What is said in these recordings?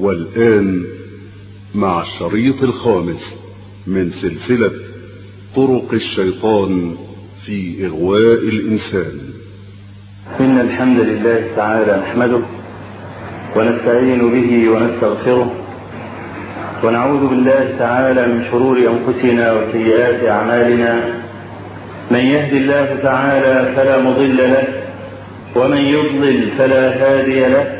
والآن مع الشريط الخامس من سلسلة طرق الشيطان في إغواء الإنسان. إن الحمد لله تعالى نحمده ونستعين به ونستغفره ونعوذ بالله تعالى من شرور أنفسنا وسيئات أعمالنا. من يهد الله تعالى فلا مضل له ومن يضلل فلا هادي له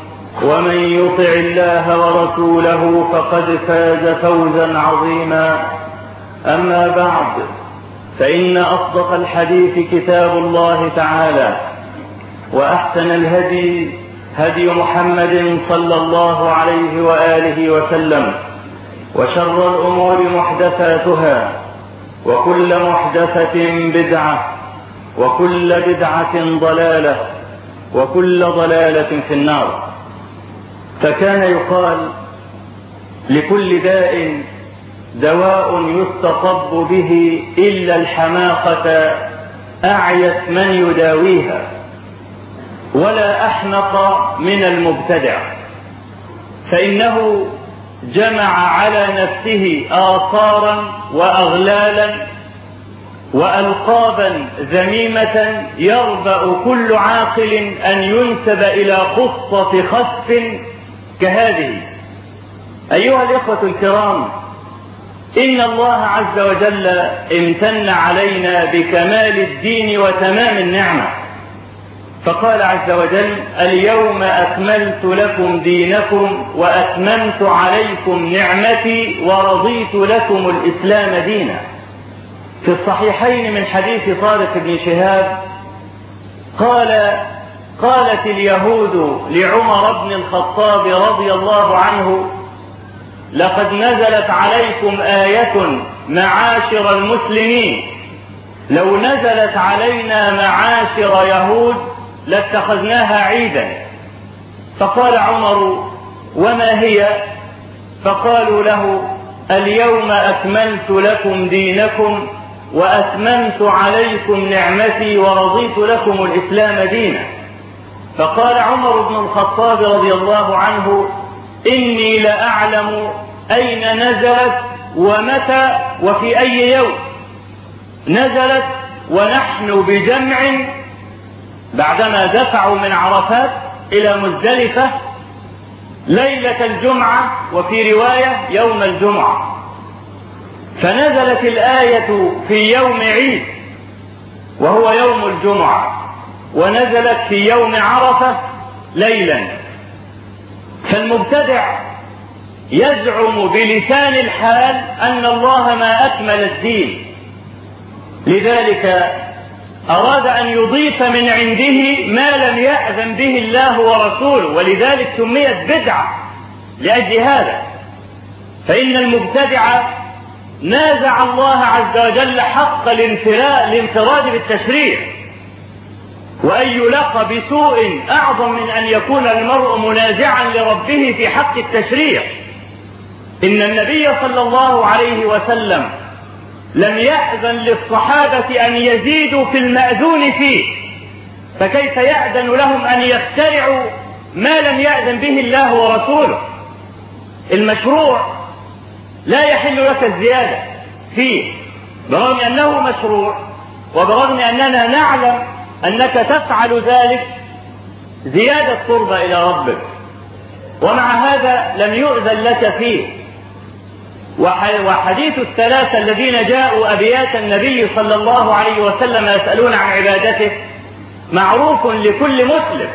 ومن يطع الله ورسوله فقد فاز فوزا عظيما. أما بعد فإن أصدق الحديث كتاب الله تعالى وأحسن الهدي هدي محمد صلى الله عليه وآله وسلم وشر الأمور محدثاتها وكل محدثة بدعة وكل بدعة ضلالة وكل ضلالة في النار. فكان يقال لكل داء دواء يستطب به إلا الحماقة أعيت من يداويها ولا أحمق من المبتدع فإنه جمع على نفسه آثارا وأغلالا وألقابا ذميمة يربأ كل عاقل أن ينسب إلى خصه خسف كهذه. أيها الإخوة الكرام إن الله عز وجل امتن علينا بكمال الدين وتمام النعمة. فقال عز وجل اليوم أكملت لكم دينكم وأتممت عليكم نعمتي ورضيت لكم الإسلام دينا. في الصحيحين من حديث طارق بن شهاب قال قالت اليهود لعمر بن الخطاب رضي الله عنه لقد نزلت عليكم آية معاشر المسلمين لو نزلت علينا معاشر يهود لاتخذناها عيدا. فقال عمر وما هي؟ فقالوا له اليوم أكملت لكم دينكم وأتممت عليكم نعمتي ورضيت لكم الإسلام دينا. فقال عمر بن الخطاب رضي الله عنه إني لأعلم أين نزلت ومتى وفي أي يوم. نزلت ونحن بجمع بعدما دفعوا من عرفات إلى مزدلفة ليلة الجمعة وفي رواية يوم الجمعة. فنزلت الآية في يوم عيد وهو يوم الجمعة. ونزلت في يوم عرفة ليلا. فالمبتدع يزعم بلسان الحال أن الله ما أكمل الدين. لذلك أراد أن يضيف من عنده ما لم يأذن به الله ورسوله ولذلك سميت بدعة لأجل هذا. فإن المبتدع نازع الله عز وجل حق الانفراد بالتشريع. وأي لقب سوء أعظم من أن يكون المرء منازعا لربه في حق التشريع. إن النبي صلى الله عليه وسلم لم يأذن للصحابة أن يزيدوا في المأذون فيه فكيف يأذن لهم أن يخترعوا ما لم يأذن به الله ورسوله؟ المشروع لا يحل لك الزيادة فيه برغم أنه مشروع وبرغم أننا نعلم أنك تفعل ذلك زيادة قرب إلى ربك. ومع هذا لم يؤذن لك فيه. وحديث الثلاثة الذين جاءوا أبيات النبي صلى الله عليه وسلم يسألون عن عبادته معروف لكل مسلم.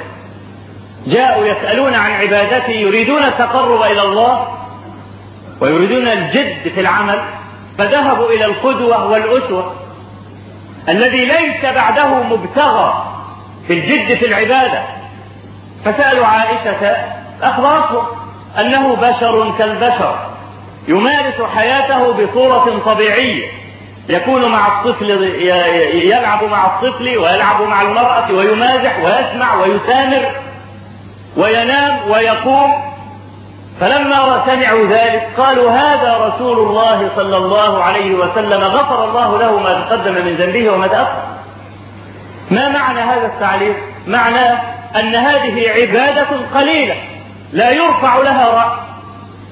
جاءوا يسألون عن عبادته يريدون التقرب إلى الله ويريدون الجد في العمل فذهبوا إلى القدوة والأسوة. الذي ليس بعده مبتغى في الجد في العبادة. فسألوا عائشة أخبرتهم أنه بشر كالبشر يمارس حياته بصورة طبيعية يكون مع الطفل يلعب مع الطفل ويلعب مع المرأة ويمازح ويسمع ويسامر وينام ويقوم. فلما سمعوا ذلك قالوا هذا رسول الله صلى الله عليه وسلم غفر الله له ما تقدم من ذنبه وما تأخر. ما معنى هذا التعليق؟ معنى أن هذه عبادة قليلة لا يرفع لها رأس.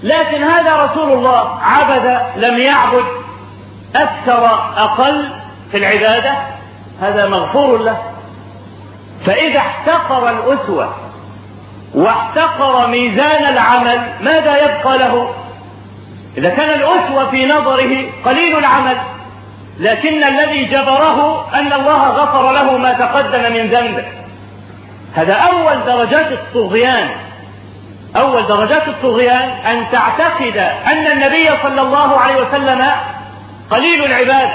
لكن هذا رسول الله عبد لم يعبد أكثر أقل في العبادة هذا مغفور له. فإذا احتقر الأسوة واحتقر ميزان العمل ماذا يبقى له؟ إذا كان الأسوة في نظره قليل العمل لكن الذي جبره أن الله غفر له ما تقدم من ذنبه. هذا أول درجات الطغيان. أول درجات الطغيان أن تعتقد أن النبي صلى الله عليه وسلم قليل العبادة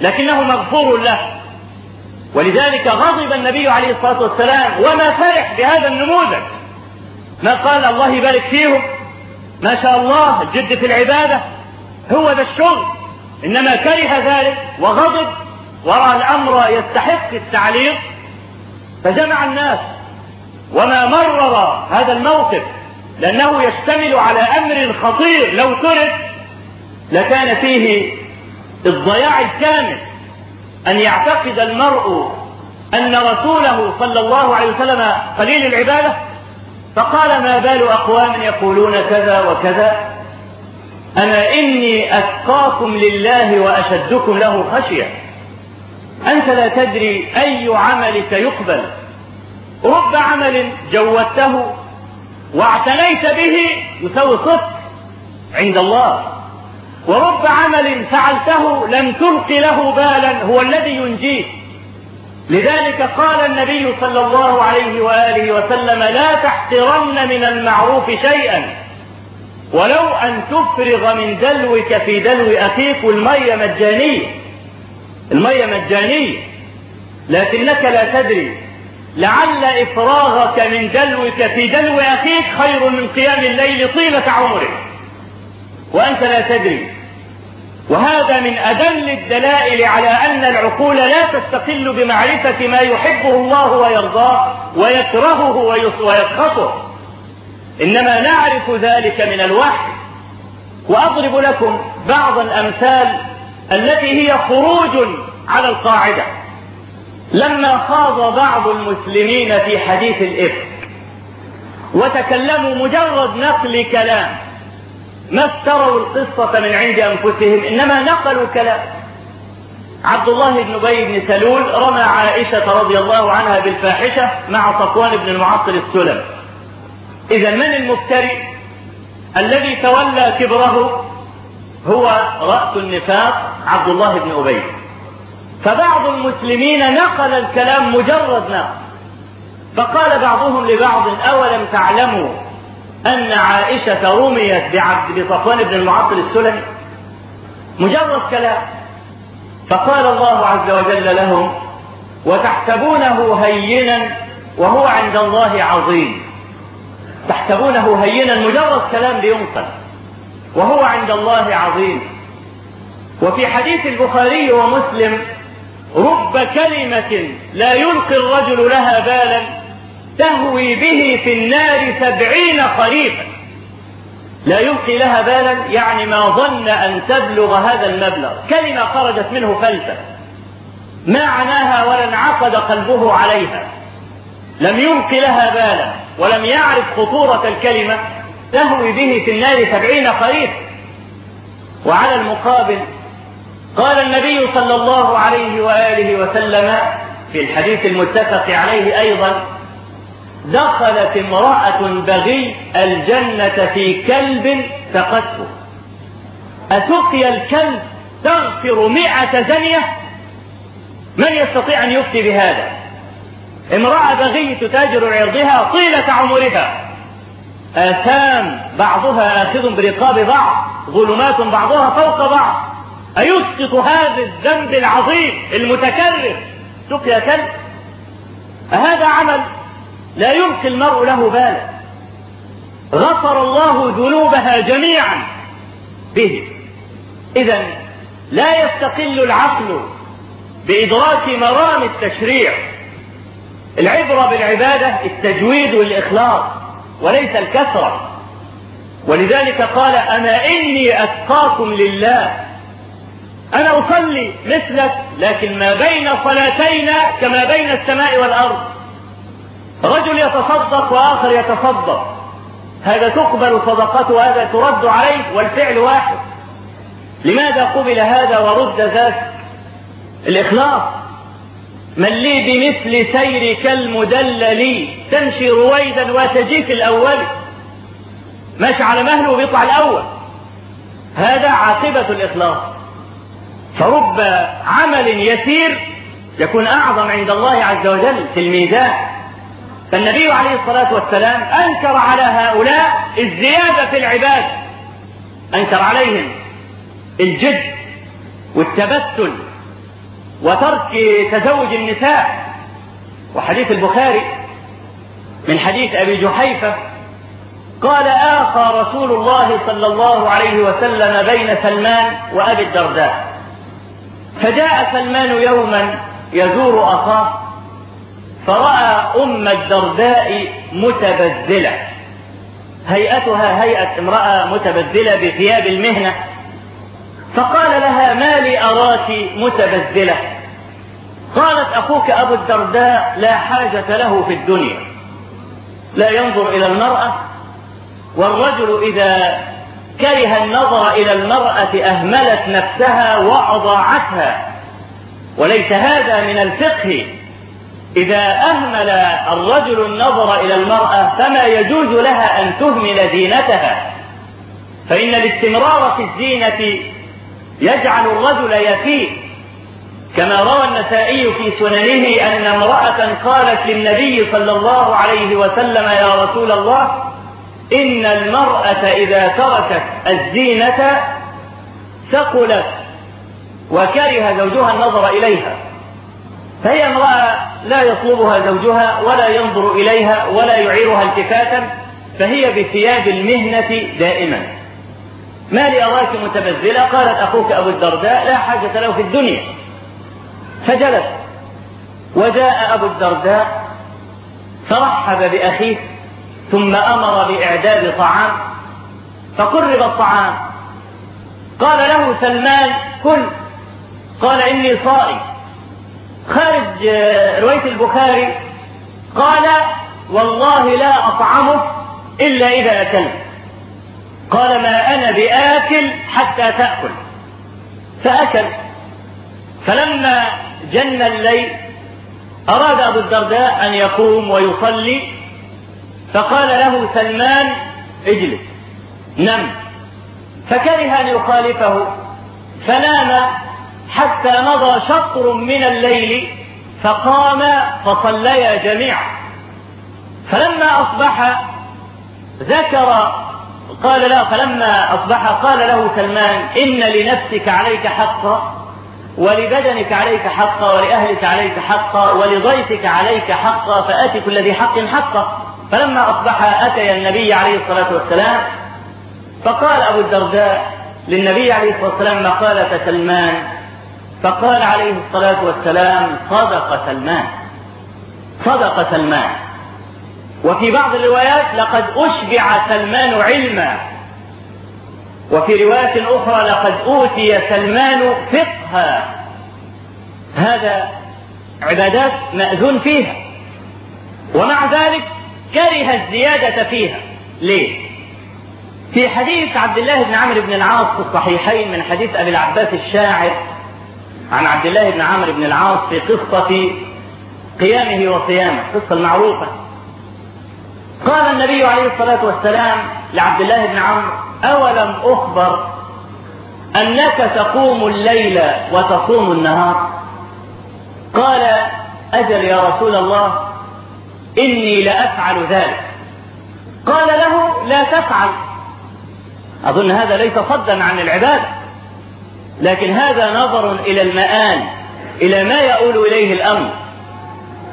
لكنه مغفور له. ولذلك غضب النبي عليه الصلاة والسلام وما فرح بهذا النموذج. ما قال الله يبارك فيهم. ما شاء الله الجد في العبادة. هو ذا الشغل. إنما كره ذلك وغضب ورأى الأمر يستحق التعليق. فجمع الناس. وما مرر هذا الموقف لأنه يشتمل على أمر خطير. لو ترك لكان فيه الضياع الكامل. أن يعتقد المرء أن رسوله صلى الله عليه وسلم قليل العبادة؟ فقال ما بال أقوام يقولون كذا وكذا. أنا إني أتقاكم لله وأشدكم له خشية. أنت لا تدري أي عملك يقبل. رب عمل جودته واعتنيت به يساوي صفر عند الله. ورب عمل فعلته لم تلق له بالا هو الذي ينجيك لذلك قال النبي صلى الله عليه وآله وسلم لا تحقرن من المعروف شيئا. ولو أن تفرغ من دلوك في دلو أخيك والميه مجانيه الميه مجانيه لكنك لا تدري. لعل إفراغك من دلوك في دلو أخيك خير من قيام الليل طيلة عمرك. وأنت لا تدري. وهذا من أدل الدلائل على أن العقول لا تستقل بمعرفة ما يحبه الله ويرضاه ويكرهه ويسخطه. إنما نعرف ذلك من الوحي. وأضرب لكم بعض الأمثال التي هي خروج على القاعدة. لما خاض بعض المسلمين في حديث الإفك وتكلموا مجرد نقل كلام ما افتروا القصة من عند أنفسهم إنما نقلوا كلام. عبد الله بن أبي بن سلول رمى عائشة رضي الله عنها بالفاحشة مع صفوان بن المعطل السلم. إذا من المفتري الذي تولى كبره هو رأس النفاق عبد الله بن أبي. فبعض المسلمين نقل الكلام مجرد نقل. فقال بعضهم لبعض أولم تعلموا أن عائشة رميت بعبد بصفوان بن المعطل السلمي. مجرد كلام. فقال الله عز وجل لهم وتحسبونه هينا وهو عند الله عظيم. تحسبونه هينا مجرد كلام بينقل وهو عند الله عظيم. وفي حديث البخاري ومسلم رب كلمة لا يلقي الرجل لها بالا تهوي به في النار سبعين خريفا. لا يلقي لها بالا يعني ما ظن أن تبلغ هذا المبلغ. كلمة خرجت منه فلسة ما عناها ولا انعقد قلبه عليها. لم يلقي لها بالا ولم يعرف خطورة الكلمة. تهوي به في النار سبعين خريف وعلى المقابل قال النبي صلى الله عليه وآله وسلم في الحديث المتفق عليه أيضا دخلت امرأة بغي الجنة في كلب فقدته. أسقي الكلب تغفر مئة زنية؟ من يستطيع أن يفتي بهذا؟ امرأة بغي تتاجر عرضها طيلة عمرها. آثام بعضها آخذ برقاب بعض ظلمات بعضها فوق بعض. أيسقط هذا الذنب العظيم المتكرر؟ سقيا كلب. أهذا عمل لا يلقي المرء له بالا غفر الله ذنوبها جميعا به. إذا لا يستقل العقل بإدراك مرام التشريع. العبرة بالعبادة التجويد والإخلاص وليس الكثرة. ولذلك قال أنا إني أتقاكم لله أنا أصلي مثلك لكن ما بين صلاتينا كما بين السماء والأرض. رجل يتصدق وآخر يتصدق. هذا تقبل صدقته وهذا ترد عليه والفعل واحد. لماذا قبل هذا ورد ذاك؟ الإخلاص. من لي بمثل سيرك المدلل تمشي رويدا وتجي في الأول. ماشي على مهله وبيطلع الأول. هذا عاقبة الإخلاص. فرب عمل يسير يكون أعظم عند الله عز وجل في الميزان. فالنبي عليه الصلاة والسلام أنكر على هؤلاء الزيادة في العباد. أنكر عليهم الجد والتبتل وترك تزوج النساء. وحديث البخاري من حديث أبي جحيفة قال آخى رسول الله صلى الله عليه وسلم بين سلمان وأبي الدرداء. فجاء سلمان يوما يزور أخاه فرأى أم الدرداء متبذلة هيئتها هيئة امرأة متبذلة بثياب المهنة. فقال لها ما لي أراك متبذلة؟ قالت أخوك أبو الدرداء لا حاجة له في الدنيا. لا ينظر إلى المرأة. والرجل إذا كره النظر إلى المرأة أهملت نفسها وأضاعتها. وليس هذا من الفقه إذا أهمل الرجل النظر إلى المرأة فما يجوز لها أن تهمل زينتها. فإن الاستمرار في الزينة يجعل الرجل يفيء. كما روى النسائي في سننه أن امرأة قالت للنبي صلى الله عليه وسلم يا رسول الله إن المرأة إذا تركت الزينة ثقلت وكره زوجها النظر إليها. فهي امرأة لا يطلبها زوجها ولا ينظر إليها ولا يعيرها التفاتا فهي بثياب المهنة دائما. ما لي أراك متبذلة؟ قالت أخوك أبو الدرداء لا حاجة له في الدنيا. فجلس. وجاء أبو الدرداء فرحب بأخيه ثم أمر بإعداد طعام. فقرب الطعام. قال له سلمان كل. قال إني صائم. خارج رواية البخاري قال والله لا أطعمك إلا إذا أكلت. قال ما أنا بآكل حتى تأكل. فأكل. فلما جن الليل أراد أبو الدرداء أن يقوم ويصلي فقال له سلمان اجلس نم. فكره أن يخالفه فنام حتى مضى شطر من الليل فقام فصليا جميعا. فلما أصبح ذكر قال لا فلما أصبح قال له سلمان إن لنفسك عليك حقا ولبدنك عليك حقا ولأهلك عليك حقا ولضيفك عليك حقا فآت كل ذي حق حقه فلما أصبح أتي النبي عليه الصلاة والسلام فقال أبو الدرداء للنبي عليه الصلاة والسلام مقالة سلمان؟ فقال عليه الصلاة والسلام صدق سلمان صدق سلمان وفي بعض الروايات لقد أشبع سلمان علما. وفي رواية أخرى لقد أوتي سلمان فقها. هذا عبادات مأذون فيها. ومع ذلك كره الزيادة فيها. ليه؟ في حديث عبد الله بن عمرو بن العاص في الصحيحين من حديث أبي العباس الشاعر عن عبد الله بن عمرو بن العاص في قصة قيامه وصيامه القصة المعروفة قال النبي عليه الصلاة والسلام لعبد الله بن عمرو أولم أخبر أنك تقوم الليل وتصوم النهار؟ قال أجل يا رسول الله إني لأفعل ذلك. قال له لا تفعل. أظن هذا ليس صدا عن العبادة. لكن هذا نظر إلى المآل إلى ما يؤول إليه الأمر.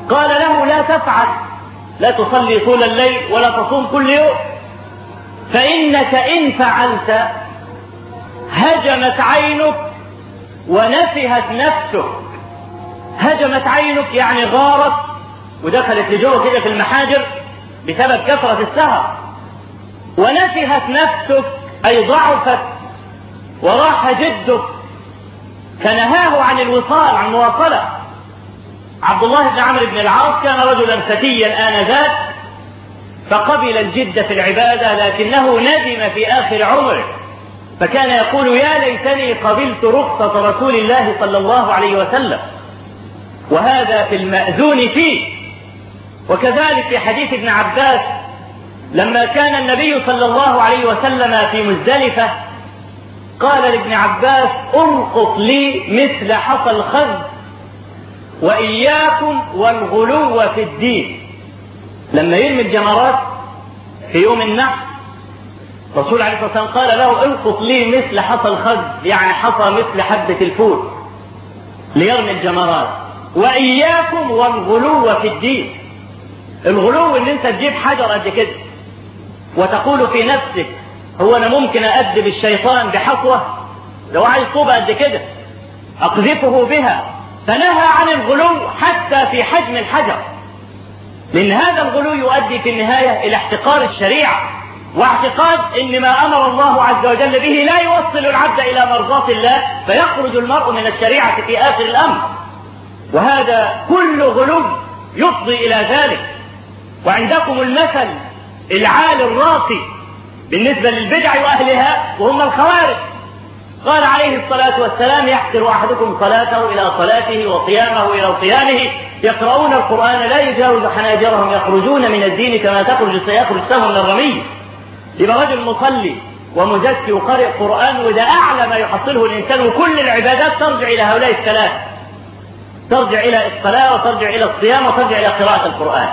قال له لا تفعل لا تصلي طول الليل ولا تصوم كل يوم فإنك إن فعلت هجمت عينك ونفهت نفسك. هجمت عينك يعني غارت ودخلت لجوه كده في المحاجر بسبب كثرة السهر. ونفهت نفسك أي ضعفت وراح جدك. فنهاه عن الوصال عن المواصلة عبد الله بن عمرو بن العاص كان رجلا فتيا آنذاك فقبل الجد في العبادة لكنه ندم في آخر عمره. فكان يقول يا ليتني قبلت رخصة رسول الله صلى الله عليه وسلم وهذا في المأذون فيه. وكذلك في حديث ابن عباس لما كان النبي صلى الله عليه وسلم في مزدلفة قال لابن عباس القط لي مثل حصى الخز وإياكم والغلو في الدين. لما يرمي الجمرات في يوم النحر الرسول عليه الصلاة والسلام قال له القط لي مثل حصى الخز يعني حصى مثل حبة الفول ليرمي الجمرات. وإياكم والغلو في الدين. الغلو إن أنت تجيب حجر قد كده وتقول في نفسك هو أنا ممكن أأدب الشيطان بحصوة لو عايز طوبة قد كده. أقذفه بها. فنهى عن الغلو حتى في حجم الحجر. لأن هذا الغلو يؤدي في النهاية إلى احتقار الشريعة واعتقاد إن ما أمر الله عز وجل به لا يوصل العبد إلى مرضاة الله فيخرج المرء من الشريعة في آخر الأمر. وهذا كل غلو يفضي إلى ذلك. وعندكم المثل العالي الراقي. بالنسبة للبدع وأهلها وهم الخوارج. قال عليه الصلاة والسلام يحقر أحدكم صلاته إلى صلاته وصيامه إلى صيامه يقرؤون القرآن لا يجاوز حناجرهم يخرجون من الدين كما تخرج سيخرج سهم من الرمي. يبقى رجل مصلي ومزكي وقارئ قرآن وده أعلى ما يحصله الإنسان وكل العبادات ترجع إلى هؤلاء الثلاث ترجع إلى الصلاة وترجع إلى الصيام وترجع إلى قراءة القرآن.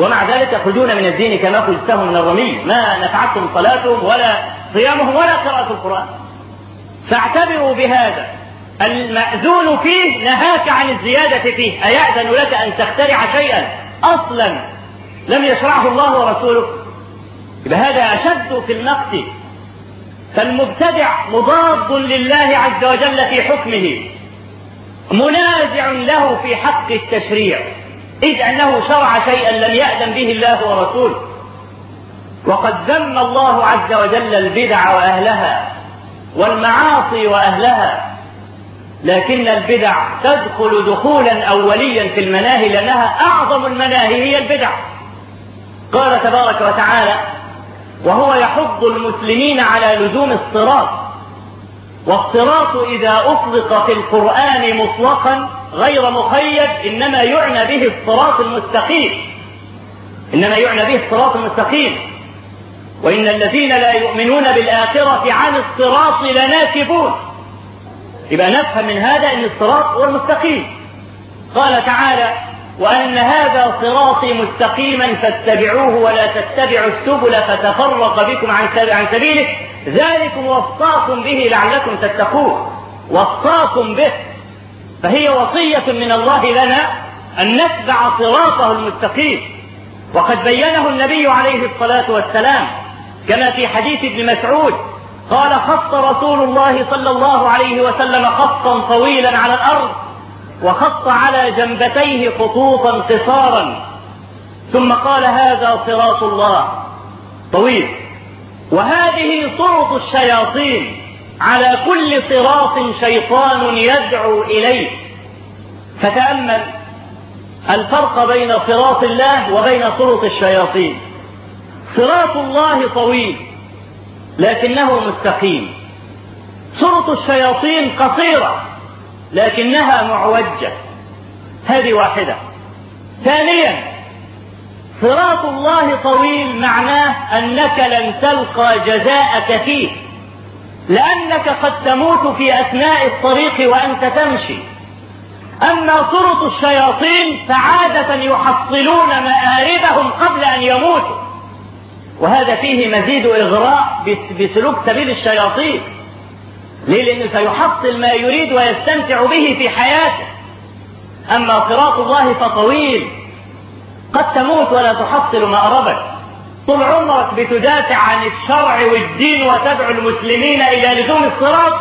ومع ذلك يخرجون من الدين كما خرجتهم من الرمي. ما نفعتهم صلاتهم ولا صيامهم ولا قراءة القرآن. فاعتبروا بهذا. المأذون فيه نهاك عن الزيادة فيه. أيأذن لك أن تخترع شيئا أصلا لم يشرعه الله ورسوله؟ يبقى هذا أشد في النقص فالمبتدع مضاد لله عز وجل في حكمه. منازع له في حق التشريع. إذ أنه شرع شيئا لم يأذن به الله ورسوله. وقد ذم الله عز وجل البدع وأهلها والمعاصي وأهلها لكن البدع تدخل دخولا أوليا في المناهي لأنها أعظم المناهي هي البدع. قال تبارك وتعالى وهو يحض المسلمين على لزوم الصراط والصراط إذا أطلق في القرآن مطلقا غير مقيد إنما يعنى به الصراط المستقيم. إنما يعنى به الصراط المستقيم. وإن الذين لا يؤمنون بالآخرة عن الصراط لناكبون. يبقى نفهم من هذا أن الصراط هو المستقيم. قال تعالى وأن هذا صراطي مستقيما فاتبعوه ولا تتبعوا السبل فتفرق بكم عن عن سبيله. ذلكم وصاكم به لعلكم تتقون. وصاكم به فهي وصية من الله لنا أن نتبع صراطه المستقيم. وقد بينه النبي عليه الصلاة والسلام كما في حديث ابن مسعود قال خط رسول الله صلى الله عليه وسلم خطا طويلا على الأرض وخط على جنبتيه خطوطا قصارا. ثم قال هذا صراط الله طويل. وهذه صوت الشياطين. على كل صراط شيطان يدعو إليه. فتأمل الفرق بين صراط الله وبين صوت الشياطين. صراط الله طويل لكنه مستقيم. صوت الشياطين قصيرة لكنها معوجة. هذه واحدة. ثانيا صراط الله طويل معناه أنك لن تلقى جزاءك فيه. لأنك قد تموت في أثناء الطريق وأنت تمشي. أما طرق الشياطين فعادة يحصلون مآربهم قبل أن يموتوا. وهذا فيه مزيد إغراء بسلوك سبيل الشياطين. ليه؟ لأنه سيحصل ما يريد ويستمتع به في حياته. أما صراط الله فطويل. قد تموت ولا تحصل مأربك. طول عمرك بتدافع عن الشرع والدين وتدعو المسلمين إلى لزوم الصراط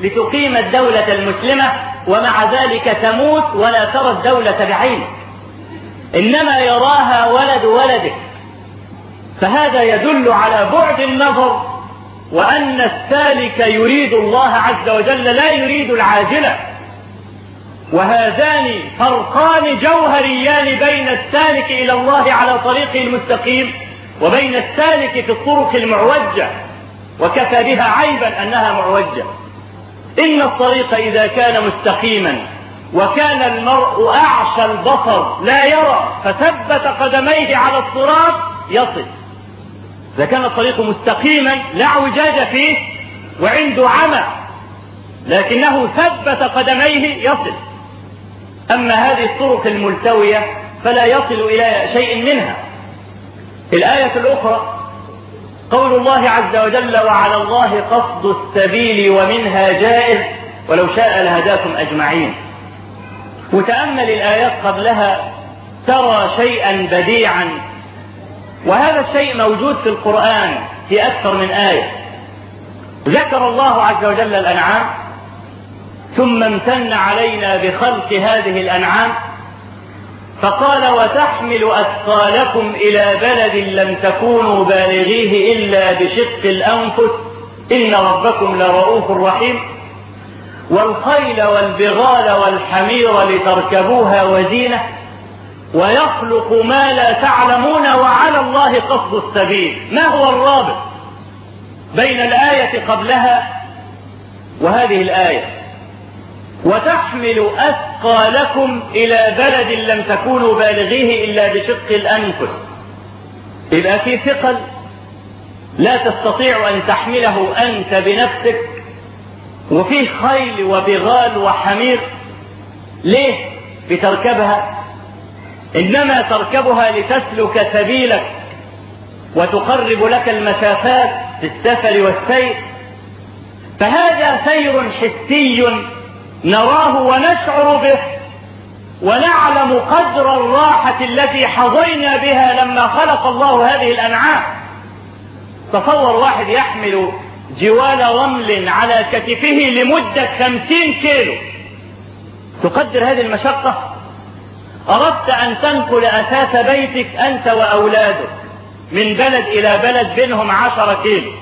لتقيم الدولة المسلمة ومع ذلك تموت ولا ترى الدولة بعينك. إنما يراها ولد ولدك. فهذا يدل على بعد النظر وأن السالك يريد الله عز وجل لا يريد العاجلة. وهذان فرقان جوهريان بين السالك إلى الله على طريقه المستقيم. وبين السالك في الطرق المعوجة وكفى بها عيبا أنها معوجة. إن الطريق إذا كان مستقيما وكان المرء أعشى البصر لا يرى فثبت قدميه على الصراط يصل. إذا كان الطريق مستقيما لا اعوجاج فيه وعنده عمى لكنه ثبت قدميه يصل. أما هذه الطرق الملتوية فلا يصل إلى شيء منها. الآية الأخرى قول الله عز وجل وعلى الله قصد السبيل ومنها جائز ولو شاء لهداكم أجمعين. وتأمل الآيات قبلها ترى شيئا بديعا. وهذا الشيء موجود في القرآن في أكثر من آية. ذكر الله عز وجل الأنعام ثم امتن علينا بخلق هذه الأنعام فقال وتحمل أثقالكم إلى بلد لم تكونوا بالغيه إلا بشق الأنفس إن ربكم لرؤوف رحيم. والخيل والبغال والحمير لتركبوها وزينة ويخلق ما لا تعلمون وعلى الله قصد السبيل. ما هو الرابط بين الآية قبلها وهذه الآية؟ وتحمل أثقالكم إلى بلد لم تكونوا بالغيه إلا بشق الأنفس. إذا في ثقل لا تستطيع أن تحمله أنت بنفسك وفيه خيل وبغال وحمير ليه؟ بتركبها. إنما تركبها لتسلك سبيلك وتقرب لك المسافات في السفر والسير. فهذا سير حسي نراه ونشعر به ونعلم قدر الراحة التي حظينا بها لما خلق الله هذه الأنعام. تصور واحد يحمل جوال رمل على كتفه لمدة خمسين كيلو. تقدر هذه المشقة؟ أردت أن تنقل أساس بيتك أنت وأولادك من بلد إلى بلد بينهم عشرة كيلو.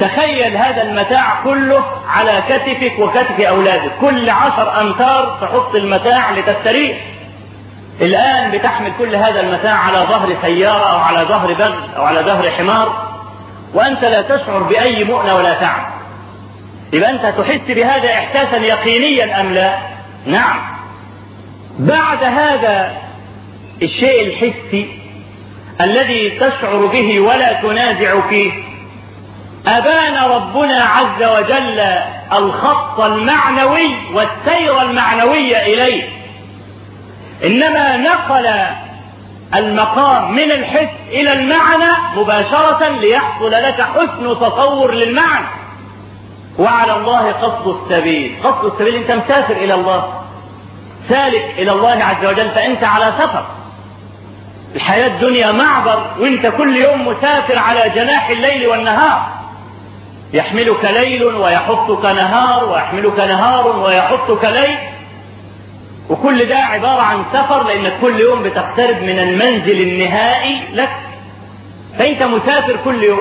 تخيل هذا المتاع كله على كتفك وكتف أولادك. كل عشر أمتار تحط المتاع لتستريح الآن بتحمل كل هذا المتاع على ظهر سيارة أو على ظهر بغل أو على ظهر حمار. وأنت لا تشعر بأي مؤنة ولا تعب. يبقى أنت تحس بهذا إحساسا يقينيا أم لا؟ نعم. بعد هذا الشيء الحسي الذي تشعر به ولا تنازع فيه أبان ربنا عز وجل الخط المعنوي والسير المعنوي إليه. إنما نقل المقام من الحس إلى المعنى مباشرة ليحصل لك حسن تصور للمعنى. وعلى الله قصد السبيل. قصد السبيل أنت مسافر إلى الله. سالك إلى الله عز وجل فأنت على سفر. الحياة الدنيا معبر. وأنت كل يوم مسافر على جناح الليل والنهار. يحملك ليل ويحطك نهار ويحملك نهار ويحطك ليل. وكل ده عبارة عن سفر لأنك كل يوم بتقترب من المنزل النهائي لك. فأنت مسافر كل يوم.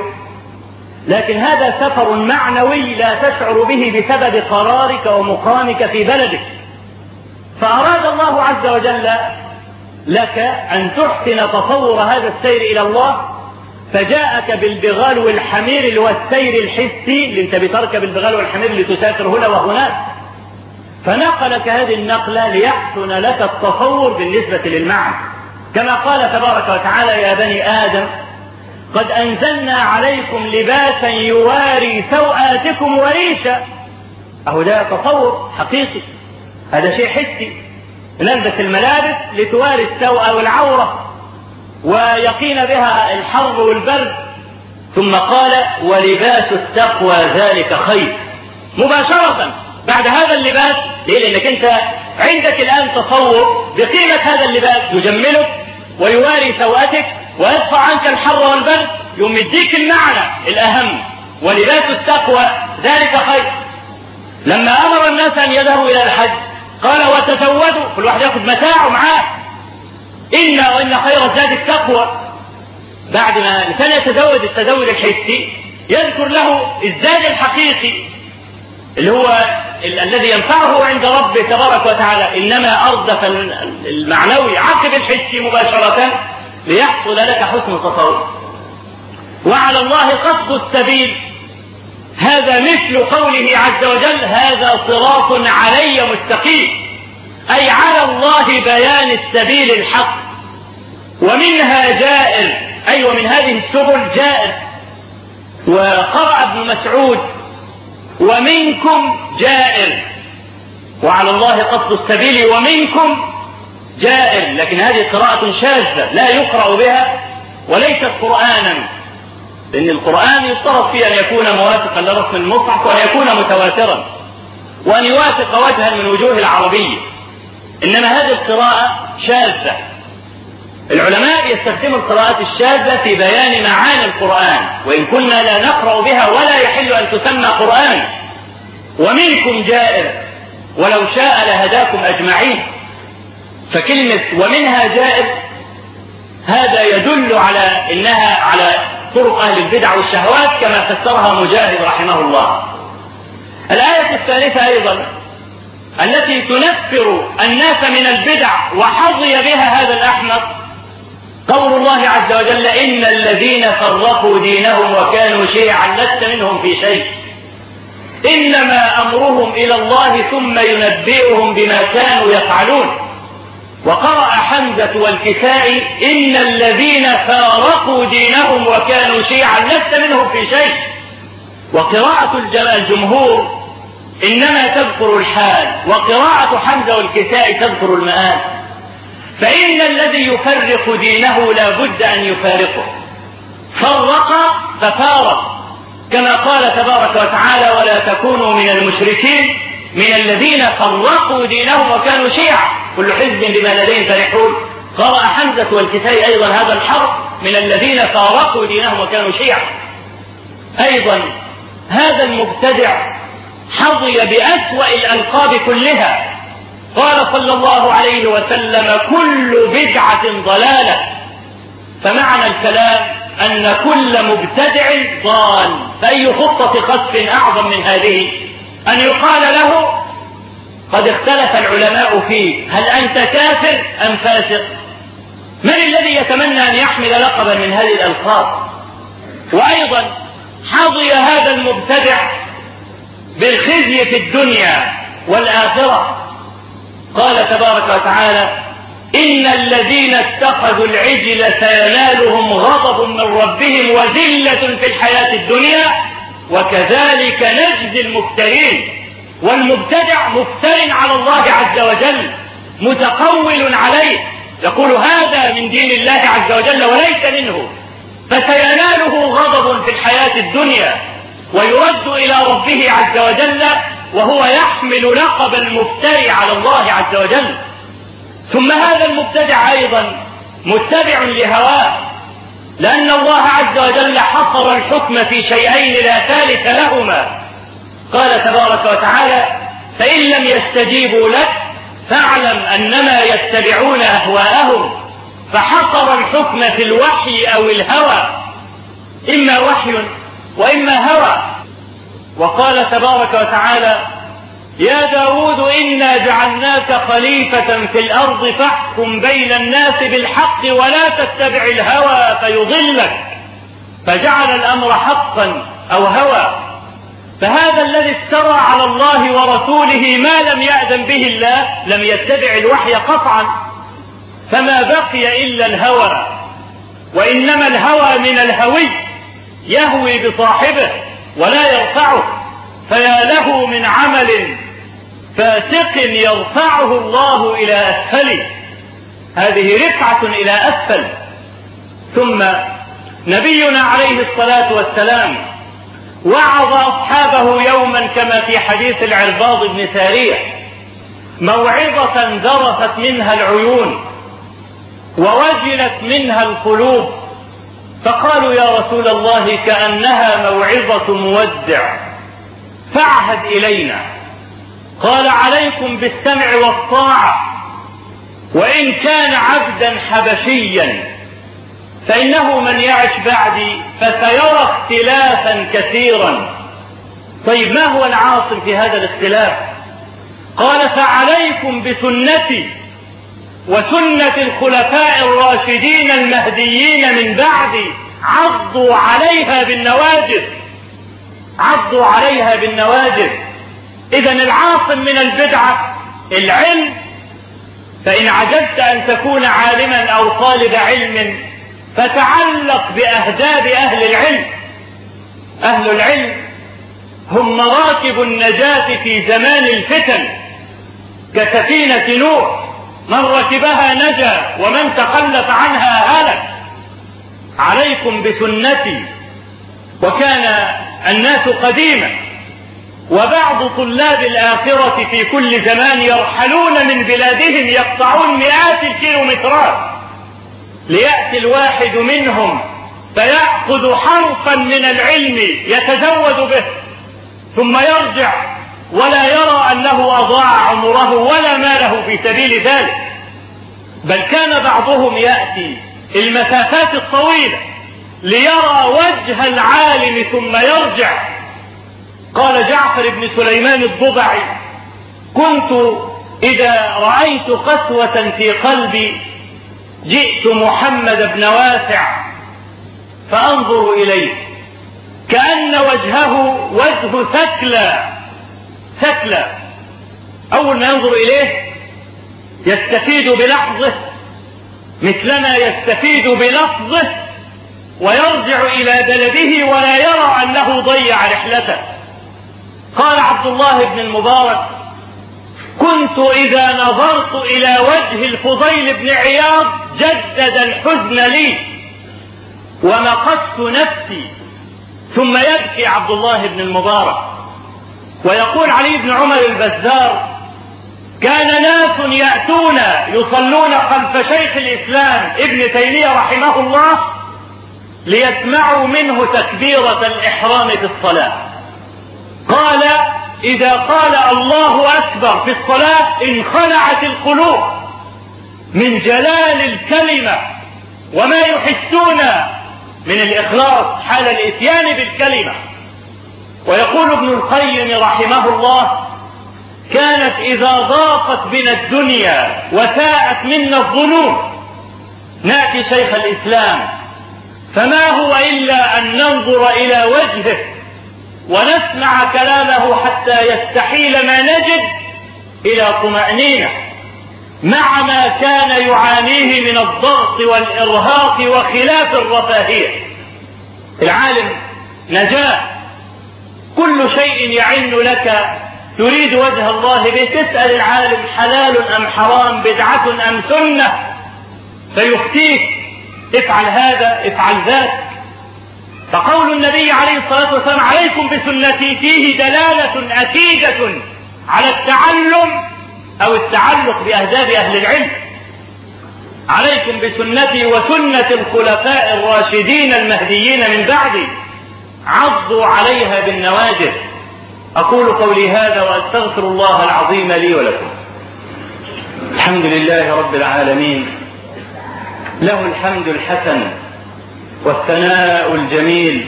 لكن هذا سفر معنوي لا تشعر به بسبب قرارك ومقامك في بلدك. فأراد الله عز وجل لك أن تحسن تصور هذا السير إلى الله. فجاءك بالبغال والحمير اللي هو السير الحسي اللي انت بتركب البغال والحمير لتسافر هنا وهناك. فنقلك هذه النقلة ليحسن لك التصور بالنسبة للمعنى. كما قال تبارك وتعالى يا بني آدم قد أنزلنا عليكم لباسا يواري سوآتكم وريشا. أهو ده تصور حقيقي. هذا شيء حسي. نلبس الملابس لتواري السوء والعورة. ويقين بها الحر والبرد. ثم قال ولباس التقوى ذلك خير. مباشرة بعد هذا اللباس ليه؟ لأنك أنت عندك الآن تصور بقيمة هذا اللباس. يجملك ويواري سوءتك ويدفع عنك الحر والبرد. يوم يديك المعنى الأهم ولباس التقوى ذلك خير. لما أمر الناس أن يذهبوا إلى الحج قال وتزودوا. كل واحد يأخذ متاعه معاه. إن وإن خير الزاد التقوى. بعد ما الإنسان يتزود التزود الحسي يذكر له الزاد الحقيقي اللي هو ال- الذي ينفعه عند ربه تبارك وتعالى. إنما أردف المعنوي عقب الحسي مباشرة ليحصل لك حسن تصور وعلى الله قصد السبيل. هذا مثل قوله عز وجل هذا صراط علي مستقيم. أي على الله بيان السبيل الحق. ومنها جائر أي ومن هذه السبل جائر. وقرأ ابن مسعود ومنكم جائر. وعلى الله قصد السبيل ومنكم جائر. لكن هذه قراءة شاذة لا يقرأ بها وليست قرآنا. لأن القرآن يشترط فيه أن يكون موافقا لرسم المصحف وأن يكون متواترا وأن يوافق وجها من وجوه العربية. إنما هذه القراءة شاذة. العلماء يستخدموا القراءات الشاذة في بيان معاني القرآن وإن كنا لا نقرأ بها ولا يحل أن تسمى قرآن. ومنكم جائر ولو شاء لهداكم أجمعين. فكلمة ومنها جائر هذا يدل على إنها على طرق أهل البدع والشهوات كما فسرها مجاهد رحمه الله. الآية الثالثة أيضا التي تنفر الناس من البدع وحظي بها هذا الأحمق. قول الله عز وجل إن الذين فرقوا دينهم وكانوا شيعا لست منهم في شيء. إنما أمرهم إلى الله ثم ينبئهم بما كانوا يفعلون. وقرأ حمزة والكسائي إن الذين فارقوا دينهم وكانوا شيعا لست منهم في شيء. وقراءة الجمهور إنما تذكر الحال وقراءة حمزة والكسائي تذكر المآل. فإن الذي يفرق دينه لا بد أن يفارقه. فرق ففارق. كما قال تبارك وتعالى ولا تكونوا من المشركين من الذين فرقوا دينهم وكانوا شيعا. كل حزب بما لديهم فرحون. قرأ حمزة والكسائي أيضا هذا الحرف من الذين فارقوا دينهم وكانوا شيعا. أيضا هذا المبتدع حظي بأسوأ الألقاب كلها. قال صلى الله عليه وسلم كل بدعة ضلالة. فمعنى الكلام أن كل مبتدع ضال. فأي خطة قذف أعظم من هذه؟ أن يقال له قد اختلف العلماء فيه هل أنت كافر أم فاسق؟ من الذي يتمنى أن يحمل لقبا من هذه الألقاب؟ وأيضا حظي هذا المبتدع بالخزي في الدنيا والآخرة. قال تبارك وتعالى إن الذين اتخذوا العجل سينالهم غضب من ربهم وذلة في الحياة الدنيا وكذلك نجزي المفترين. والمبتدع مفتر على الله عز وجل متقول عليه. يقول هذا من دين الله عز وجل وليس منه. فسيناله غضب في الحياة الدنيا. ويرد إلى ربه عز وجل وهو يحمل لقب المبتدع على الله عز وجل. ثم هذا المبتدع أيضا متبع لهواه لأن الله عز وجل حصر الحكم في شيئين لا ثالث لهما. قال تبارك وتعالى فإن لم يستجيبوا لك فاعلم أنما يتبعون أهواءهم. فحصر الحكم في الوحي أو الهوى. إما وحي وإما هوى. وقال تبارك وتعالى يا داود إنا جعلناك خليفة في الأرض فاحكم بين الناس بالحق ولا تتبع الهوى فيضلك. فجعل الأمر حقا أو هوى. فهذا الذي افترى على الله ورسوله ما لم يأذن به الله لم يتبع الوحي قطعا. فما بقي إلا الهوى. وإنما الهوى من الهوي. يهوي بصاحبه ولا يرفعه فيا له من عمل فاسق يرفعه الله إلى أسفله. هذه رفعة إلى أسفل. ثم نبينا عليه الصلاة والسلام وعظ أصحابه يوما كما في حديث العرباض بن سارية موعظة ذرفت منها العيون ووجلت منها القلوب. فقالوا يا رسول الله كأنها موعظة مودع فاعهد إلينا. قال عليكم بالسمع والطاعة وإن كان عبدا حبشيا فإنه من يعش بعدي فسيرى اختلافا كثيرا. طيب ما هو العاصم في هذا الاختلاف؟ قال فعليكم بسنتي وسنة الخلفاء الراشدين المهديين من بعدي عضوا عليها بالنواجذ. عضوا عليها بالنواجذ. إذا العاصم من البدعة العلم. فإن عجزت أن تكون عالما أو طالب علم فتعلق بأهداب أهل العلم. أهل العلم هم مراكب النجاة في زمان الفتن كسفينة نوح. من ركبها نجا ومن تخلف عنها هلك. عليكم بسنتي وكان الناس قديما. وبعض طلاب الآخرة في كل زمان يرحلون من بلادهم يقطعون مئات الكيلومترات. ليأتي الواحد منهم فيأخذ حرفا من العلم يتزود به ثم يرجع ولا يرى أنه أضاع عمره ولا ماله في سبيل ذلك. بل كان بعضهم يأتي المسافات الطويلة ليرى وجه العالم ثم يرجع. قال جعفر بن سليمان الضبعي كنت إذا رأيت قسوة في قلبي جئت محمد بن واسع فأنظر إليه كأن وجهه وجه ثكلى. ثكلى أول ما ينظر إليه يستفيد بلحظه مثلما يستفيد بلفظه ويرجع إلى بلده ولا يرى أنه ضيع رحلته. قال عبد الله بن المبارك كنت إذا نظرت إلى وجه الفضيل بن عياض جدد الحزن لي ومقدت نفسي. ثم يبكي عبد الله بن المبارك. ويقول علي بن عمر البزار كان ناس يأتون يصلون خلف شيخ الإسلام ابن تيمية رحمه الله ليسمعوا منه تكبيرة الإحرام في الصلاة. قال إذا قال الله أكبر في الصلاة انخلعت القلوب من جلال الكلمة وما يحسون من الإخلاص حال الإتيان بالكلمة. ويقول ابن القيم رحمه الله كانت إذا ضاقت بنا الدنيا وساءت منا الظنون. نأتي شيخ الإسلام فما هو إلا أن ننظر إلى وجهه ونسمع كلامه حتى يستحيل ما نجد إلى طمأنينة مع ما كان يعانيه من الضغط والإرهاق وخلاف الرفاهية. العالم نجاة. كل شيء يعن لك. تريد وجه الله به تسأل العالم حلال أم حرام بدعة أم سنة. فيفتيك افعل هذا افعل ذاك. فقول النبي عليه الصلاة والسلام عليكم بسنتي فيه دلالة أكيدة على التعلم أو التعلق بأهداب أهل العلم. عليكم بسنتي وسنة الخلفاء الراشدين المهديين من بعدي. عضوا عليها بالنواجذ. أقول قولي هذا وأستغفر الله العظيم لي ولكم. الحمد لله رب العالمين. له الحمد الحسن والثناء الجميل.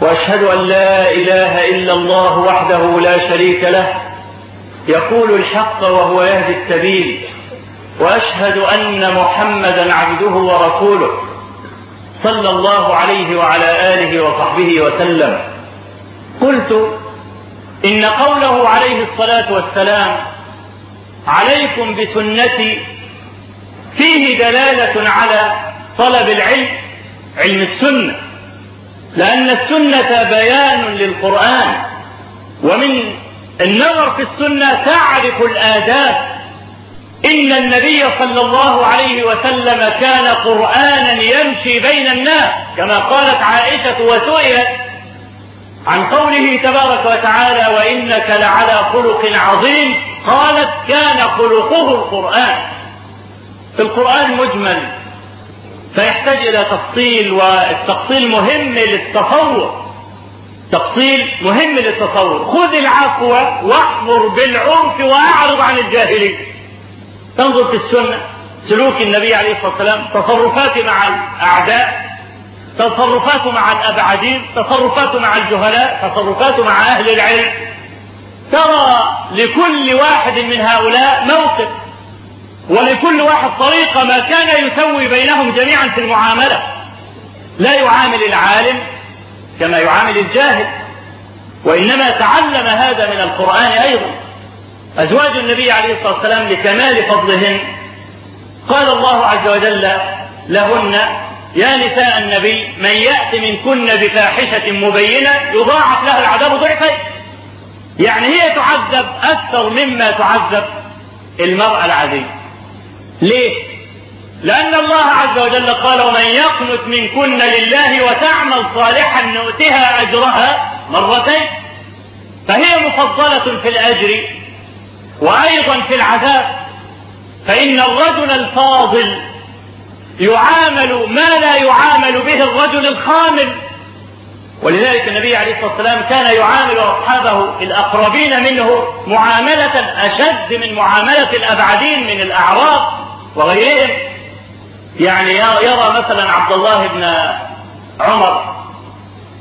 وأشهد أن لا إله إلا الله وحده لا شريك له. يقول الحق وهو يهدي السبيل. وأشهد أن محمدا عبده ورسوله. صلى الله عليه وعلى آله وصحبه وسلم. قلت إن قوله عليه الصلاة والسلام عليكم بسنتي فيه دلالة على طلب العلم علم السنة. لأن السنة بيان للقرآن ومن النظر في السنة تعرف الآداب إن النبي صلى الله عليه وسلم كان قرآنا يمشي بين الناس كما قالت عائشة وسئلت عن قوله تبارك وتعالى وإنك لعلى خلق عظيم قالت كان خلقه القرآن في القرآن مجمل فيحتاج إلى تفصيل والتفصيل مهم للتصور تفصيل مهم للتصور خذ العفو واحمر بالعرف وأعرض عن الجاهلين تنظر في السنة سلوك النبي عليه الصلاة والسلام تصرفاته مع الأعداء تصرفاته مع الأبعدين تصرفاته مع الجهلاء تصرفاته مع أهل العلم. ترى لكل واحد من هؤلاء موقف ولكل واحد طريقة ما كان يسوي بينهم جميعا في المعاملة. لا يعامل العالم كما يعامل الجاهل وإنما تعلم هذا من القرآن أيضا. أزواج النبي عليه الصلاة والسلام لكمال فضلهن. قال الله عز وجل لهن يا نساء النبي من يأت منكن بفاحشة مبينة يضاعف لها العذاب ضعفين. يعني هي تعذب أكثر مما تعذب المرأة العادية ليه؟ لأن الله عز وجل قال ومن يقنت منكن لله وتعمل صالحا نؤتها أجرها مرتين فهي مفضلة في الأجر وأيضا في العذاب فإن الرجل الفاضل يعامل ما لا يعامل به الرجل الخامل. ولذلك النبي عليه الصلاة والسلام كان يعامل أصحابه الأقربين منه معاملة أشد من معاملة الأبعدين من الأعراب وغيرهم. يعني يرى مثلا عبد الله بن عمر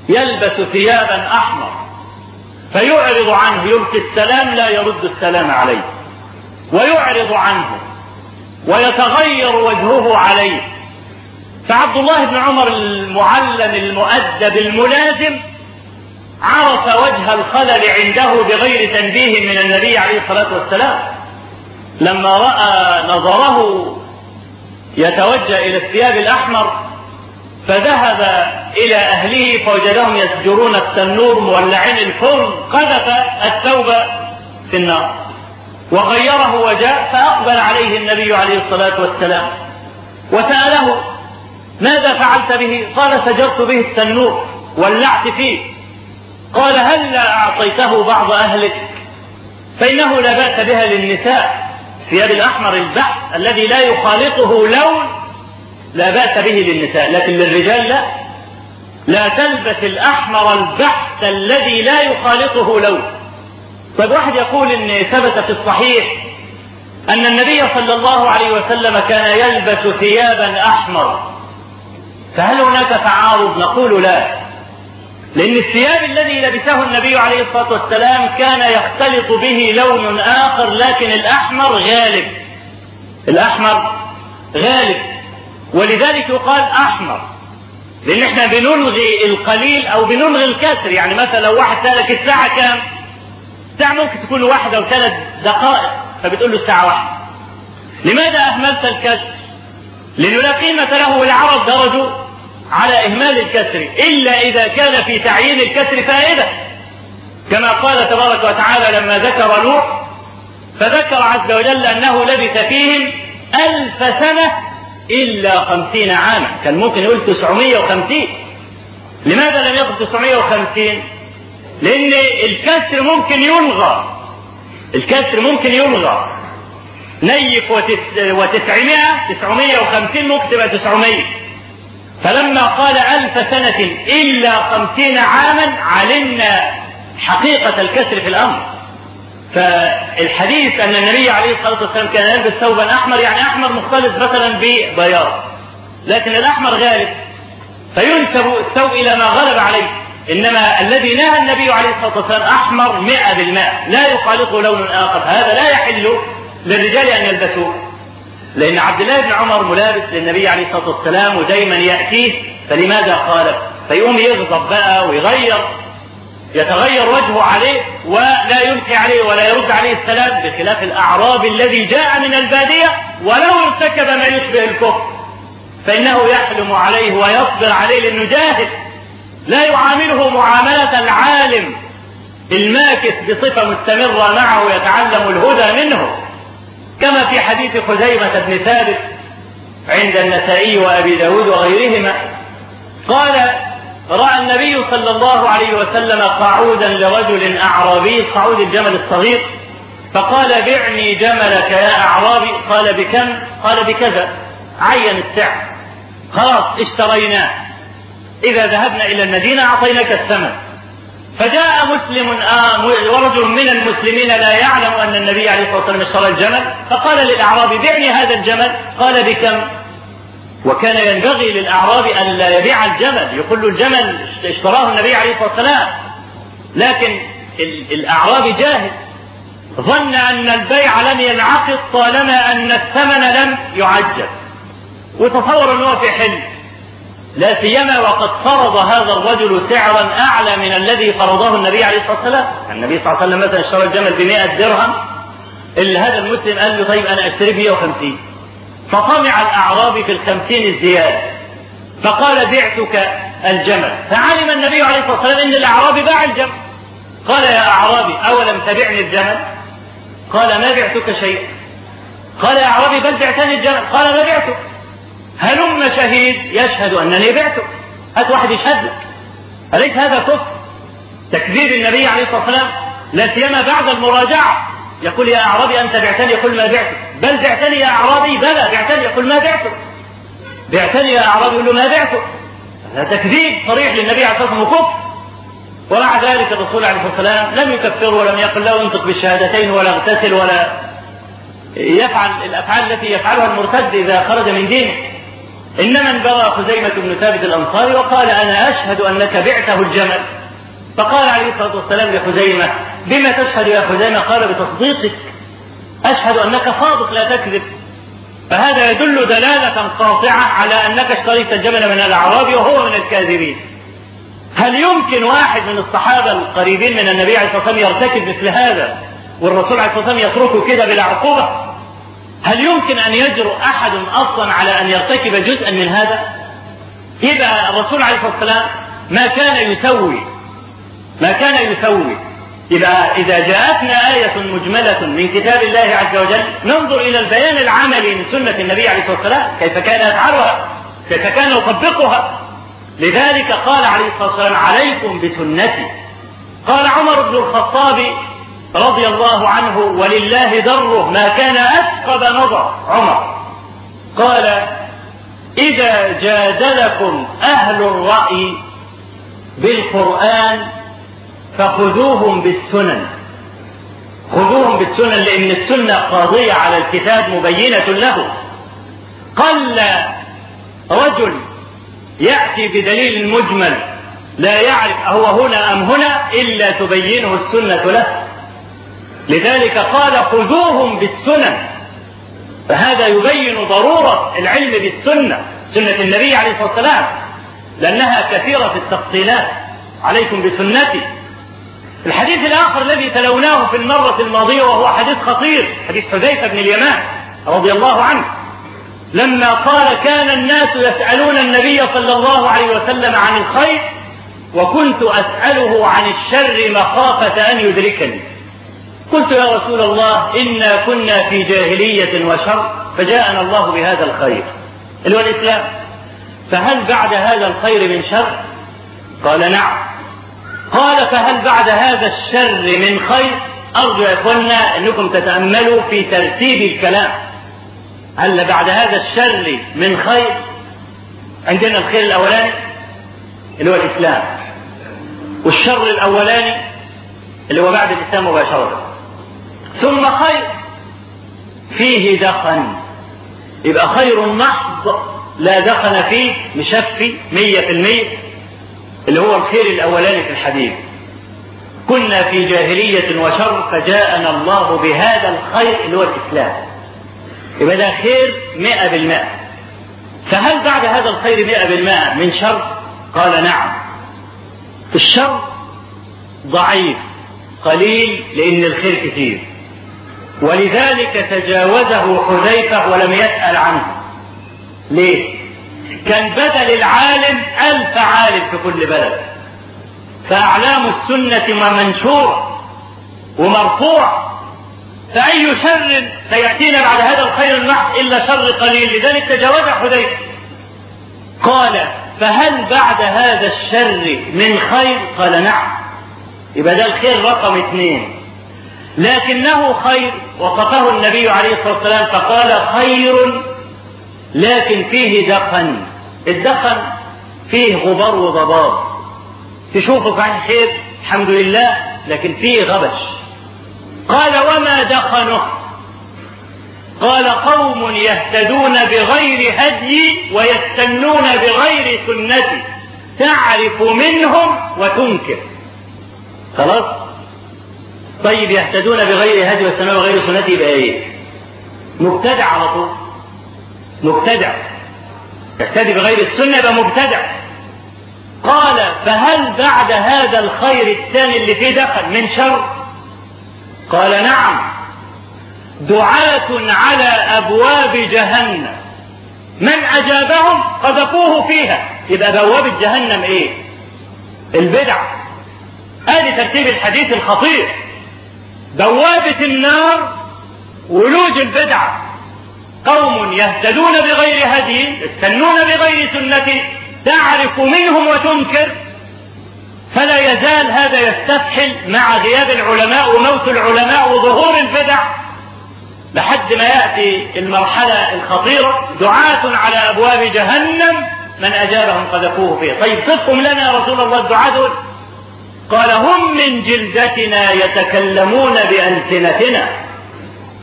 يلبس ثيابا أحمر. فيعرض عنه يلقي السلام لا يرد السلام عليه. ويعرض عنه ويتغير وجهه عليه. فعبد الله بن عمر المعلم المؤدب الملازم عرف وجه الخلل عنده بغير تنبيه من النبي عليه الصلاة والسلام. لما رأى نظره يتوجه إلى الثياب الأحمر فذهب إلى أهله فوجدهم يسجرون التنور مولعين الفرن قذف الثوب في النار. وغيره وجاء فأقبل عليه النبي عليه الصلاة والسلام وسأله ماذا فعلت به؟ قال سجرت به التنور ولعت فيه. قال هل أعطيته بعض أهلك؟ فإنه لا باس بها للنساء الثياب الأحمر البحث الذي لا يخالطه لون لا بأس به للنساء لكن للرجال لا. لا تلبس الأحمر البحث الذي لا يخالطه لون. طيب واحد يقول إن ثبت في الصحيح أن النبي صلى الله عليه وسلم كان يلبس ثيابا أحمر. فهل هناك تعارض؟ نقول لا. لأن الثياب الذي لبسه النبي عليه الصلاة والسلام كان يختلط به لون آخر لكن الأحمر غالب. الأحمر غالب. ولذلك يقال أحمر. لأن إحنا بنلغي القليل أو بنلغي الكسر يعني مثلا لو واحد سألك الساعة كام؟ الساعة ممكن تكون واحدة وثلاث دقائق. فبتقول له الساعة واحدة لماذا أهملت الكسر؟ لأنه لا قيمة له والعرب درجوا على إهمال الكسر. إلا إذا كان في تعيين الكسر فائدة. كما قال تبارك وتعالى لما ذكر نوح فذكر عز وجل أنه لبث فيهم ألف سنة إلا خمسين عاما. كان ممكن يقول تسعمية وخمسين. لماذا لم يقل تسعمية وخمسين؟ لأن الكسر ممكن يلغى. الكسر ممكن يلغى. نيف وتس... وتسعمائة تسعمية وخمسين ممكن تبقى تسعمية. فلما قال ألف سنة إلا خمسين عاما علمنا حقيقة الكسر في الأمر. فالحديث أن النبي عليه الصلاة والسلام كان يلبس ثوبا أحمر يعني أحمر مختلط مثلا ببياض. لكن الأحمر غالب. فينسب الثوب إلى ما غلب عليه. إنما الذي نهى النبي عليه الصلاة والسلام أحمر مئة بالمئة. لا يخالطه لون آخر. هذا لا يحل للرجال أن يلبسوه. لأن عبد الله بن عمر ملابس للنبي عليه الصلاة والسلام ودايما يأتيه فلماذا خالف؟ فيقوم يغضب بقى ويغير. يتغير وجهه عليه ولا يلقي عليه ولا يرد عليه السلام بخلاف الأعراب الذي جاء من البادية ولو ارتكب ما يشبه الكفر. فإنه يحلم عليه ويصبر عليه لأنه جاهل لا يعامله معاملة العالم الماكث بصفة مستمرة معه يتعلم الهدى منه. كما في حديث خزيمة بن ثابت عند النسائي وأبي داود وغيرهما قال رأى النبي صلى الله عليه وسلم قعودا لرجل أعرابي قعود الجمل الصغير فقال بعني جملك يا أعرابي. قال بكم؟ قال بكذا. عين السعر. خلاص اشتريناه. إذا ذهبنا إلى المدينة أعطيناك الثمن. فجاء مسلم آه ورجل من المسلمين لا يعلم أن النبي عليه الصلاة والسلام اشترى الجمل فقال للأعرابي بعني هذا الجمل. قال بكم؟ وكان ينبغي للأعرابي أن لا يبيع الجمل. يقول له الجمل اشتراه النبي عليه الصلاة والسلام. لكن الأعرابي جاهل. ظن أن البيع لم ينعقد طالما أن الثمن لم يعجل. وتصور أنه في حلم. لا سيما وقد فرض هذا الرجل سعرا أعلى من الذي فرضه النبي عليه الصلاة والسلام. النبي صلى الله عليه وسلم مثلا اشترى الجمل ب 100 درهم هذا المسلم قال له طيب أنا أشتري ب 150 فطمع الأعرابي في الخمسين الزيادة. فقال بعتك الجمل. فعلم النبي عليه الصلاة والسلام أن الأعرابي باع الجمل. قال يا أعرابي أولم تبعني الجمل؟ قال ما بعتك شيئا. قال يا أعرابي بل بعتني الجمل. قال ما بعتك؟ هلم شهيد يشهد أنني بعتك. هات واحد يشهد لك. أليس هذا كفر؟ تكذيب النبي عليه الصلاة والسلام لا سيما بعد المراجعة. يقول يا أعرابي أنت بعتني يقول ما بعتك. بل بعتني يا أعرابي بلى بعتني. يقول ما بعتك بعتني يا أعرابي له ما بعتك هذا تكذيب صريح للنبي عليه الصلاة والسلام وكفر. ومع ذلك الرسول عليه الصلاة والسلام لم يكفره ولم يقل له انطق بالشهادتين ولا اغتسل ولا يفعل الأفعال التي يفعلها المرتد إذا خرج من دينه. إنما انبغى خزيمة بن ثابت الأنصاري وقال أنا أشهد أنك بعته الجمل. فقال عليه الصلاة والسلام لخزيمة بما تشهد يا خزيمة؟ قال بتصديقك. أشهد أنك صادق لا تكذب. فهذا يدل دلالة قاطعة على أنك اشتريت الجمل من الأعراب وهو من الكاذبين. هل يمكن واحد من الصحابة القريبين من النبي عليه الصلاة والسلام يرتكب مثل هذا والرسول عليه الصلاة والسلام يتركه كده بلا عقوبة؟ هل يمكن أن يجرؤ أحد أصلا على أن يرتكب جزءا من هذا؟ يبقى الرسول عليه الصلاة والسلام ما كان يسوي ما كان يسوي يبقى إذا جاءتنا آية مجملة من كتاب الله عز وجل ننظر إلى البيان العملي من سنة النبي عليه الصلاة والسلام كيف كان يفعلها كيف كان يطبقها. لذلك قال عليه الصلاة والسلام عليكم بسنتي قال عمر بن الخطاب رضي الله عنه ولله دره ما كان أثقب نظر عمر قال إذا جادلكم أهل الرأي بالقرآن فخذوهم بالسنن. خذوهم بالسنن لأن السنة قاضية على الكتاب مبينة له. قل رجل يأتي بدليل مجمل لا يعرف أهو هنا أم هنا إلا تبينه السنة له. لذلك قال خذوهم بالسنن. فهذا يبين ضرورة العلم بالسنة سنة النبي عليه الصلاة والسلام لأنها كثيرة في التفصيلات. عليكم بسنتي. الحديث الآخر الذي تلوناه في المرة الماضية وهو حديث خطير حديث حذيفة بن اليمان رضي الله عنه لما قال كان الناس يسألون النبي صلى الله عليه وسلم عن الخير وكنت أسأله عن الشر مخافة أن يدركني. قلت يا رسول الله إنا كنا في جاهلية وشر فجاءنا الله بهذا الخير. اللي هو الإسلام فهل بعد هذا الخير من شر؟ قال نعم. قال فهل بعد هذا الشر من خير؟ أرجو يا إخوانا أنكم تتأملوا في ترتيب الكلام. هل بعد هذا الشر من خير؟ عندنا الخير الأولاني اللي هو الإسلام. والشر الأولاني اللي هو بعد الإسلام مباشرة. ثم خير فيه دخن. يبقى خير محض لا دخن فيه مشفي مية في المية اللي هو الخير الأولاني في الحديث. كنا في جاهلية وشر فجاءنا الله بهذا الخير اللي هو الإسلام. يبقى ده خير مئة بالمئة. فهل بعد هذا الخير مئة بالمئة من شر؟ قال نعم. الشر ضعيف قليل لأن الخير كثير. ولذلك تجاوزه حذيفة ولم يسأل عنه. ليه؟ كان بدل العالم ألف عالم في كل بلد. فأعلام السنة منشورة ومرفوعة فأي شر سيأتينا بعد هذا الخير المحض إلا شر قليل. لذلك تجاوز حذيفة. قال فهل بعد هذا الشر من خير؟ قال نعم. يبقى ده الخير رقم اثنين. لكنه خير وصفه النبي عليه الصلاة والسلام فقال خير لكن فيه دخن. الدخن فيه غبار وضباب. تشوفه صحيح خير الحمد لله لكن فيه غبش. قال وما دخنه؟ قال قوم يهتدون بغير هدي ويستنون بغير سنتي. تعرف منهم وتنكر. خلاص؟ طيب يهتدون بغير هدي ويستنون بغير سنتي يبقى إيه؟ مبتدع على طول. مبتدع. يهتدي بغير السنة يبقى مبتدع. قال فهل بعد هذا الخير الثاني اللي فيه دخل من شر؟ قال نعم. دعاة على أبواب جهنم. من أجابهم قذفوه فيها. يبقى بوابة جهنم إيه؟ البدع. ادي ترتيب الحديث الخطير. بوابة النار ولوج البدعة قوم يهتدون بغير هدي يستنون بغير سنة تعرف منهم وتنكر فلا يزال هذا يستفحل مع غياب العلماء وموت العلماء وظهور البدع لحد ما يأتي المرحلة الخطيرة دعاة على أبواب جهنم من أجابهم قذفوه فيه. طيب صدقهم لنا يا رسول الله الدعاة دول. قال هم من جلدتنا يتكلمون بألسنتنا.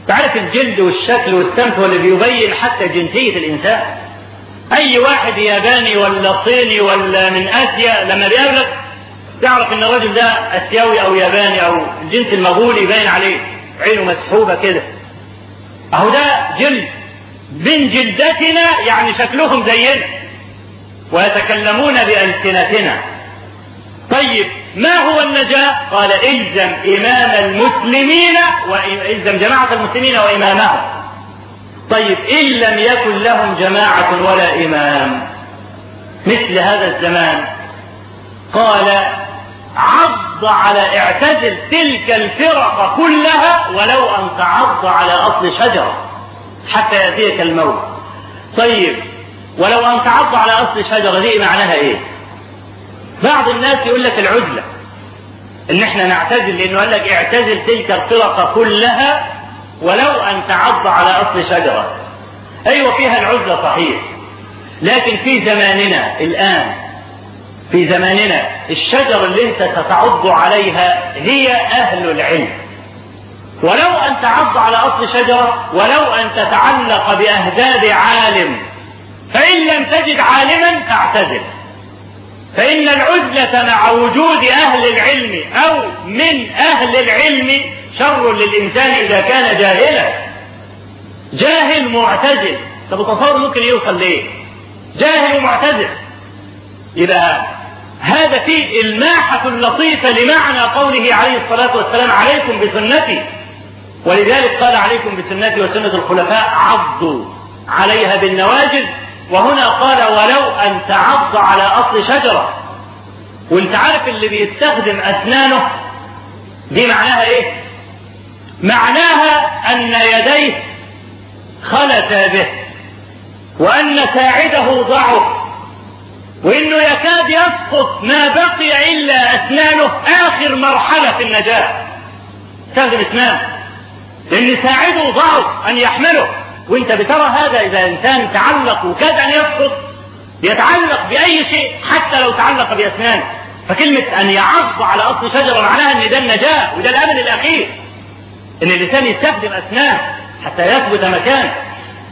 تعرف الجلد والشكل والسمت هو اللي بيبين حتى جنسية الإنسان؟ أي واحد ياباني ولا صيني ولا من آسيا لما بيقابلك تعرف إن الراجل ده آسيوي أو ياباني أو الجنس المغولي باين عليه عينه مسحوبة كده. أهو ده جلد. من جلدتنا يعني شكلهم زينا. ويتكلمون بألسنتنا. طيب ما هو النجاة؟ قال الزم إمام المسلمين والزم جماعة المسلمين وإمامهم. طيب إن لم يكن لهم جماعة ولا إمام مثل هذا الزمان قال عض على اعتزل تلك الفرق كلها ولو أن تعض على أصل شجرة حتى يأتيك الموت. طيب ولو أن تعض على أصل شجرة دي معناها إيه؟ بعض الناس يقول لك العزلة إن إحنا نعتزل لأنه قال لك اعتزل تلك الفرق كلها ولو أن تعض على أصل شجرة. أيوه فيها العزلة صحيح لكن في زماننا الآن في زماننا الشجر اللي أنت ستعض عليها هي أهل العلم. ولو أن تعض على أصل شجرة ولو أن تتعلق باهداب عالم فإن لم تجد عالما فاعتزل. فإن العزلة مع وجود أهل العلم أو من أهل العلم شر للإنسان إذا كان جاهلا. جاهل معتزل. طب تصور ممكن يوصل ليه جاهل ومعتزل يبقى هذا فيه إلماحة لطيفة لمعنى قوله عليه الصلاة والسلام عليكم بسنتي. ولذلك قال عليكم بسنتي وسنة الخلفاء عضوا عليها بالنواجذ. وهنا قال ولو أن تعض على أصل شجرة. وأنت عارف اللي بيستخدم أسنانه دي معناها إيه؟ معناها أن يديه خلتا به وأن ساعده ضعف وإنه يكاد يسقط ما بقي إلا أسنانه آخر مرحلة في النجاة. استخدم أسنانه لأن ساعده ضعف أن يحمله. وانت بترى هذا إذا إنسان تعلق وكاد أن يسقط يتعلق بأي شيء حتى لو تعلق باسنانه فكلمة أن يعض على أصل شجرة معناها أن ده النجاة وده الأمل الأخير. أن الإنسان يستخدم أسنانه حتى يثبت مكانه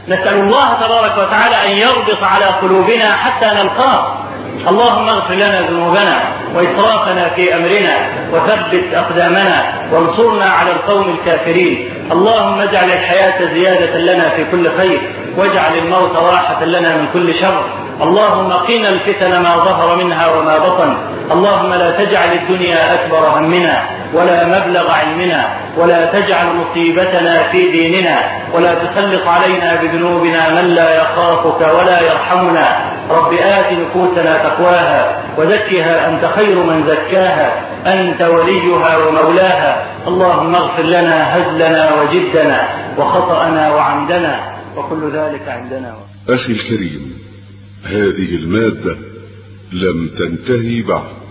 نسأل الله تبارك وتعالى أن يربط على قلوبنا حتى نلقاه. اللهم اغفر لنا ذنوبنا وإسرافنا في أمرنا وثبت أقدامنا وانصرنا على القوم الكافرين. اللهم اجعل الحياة زيادة لنا في كل خير. واجعل الموت راحة لنا من كل شر. اللهم قنا الفتن ما ظهر منها وما بطن. اللهم لا تجعل الدنيا أكبر همنا. ولا مبلغ علمنا ولا تجعل مصيبتنا في ديننا ولا تسلط علينا بذنوبنا من لا يخافك ولا يرحمنا. رب آت نفوسنا تقواها وزكها أنت خير من زكاها. أنت وليها ومولاها. اللهم اغفر لنا هزلنا وجدنا وخطأنا وعمدنا وكل ذلك عندنا. أخي الكريم هذه المادة لم تنتهي بعد.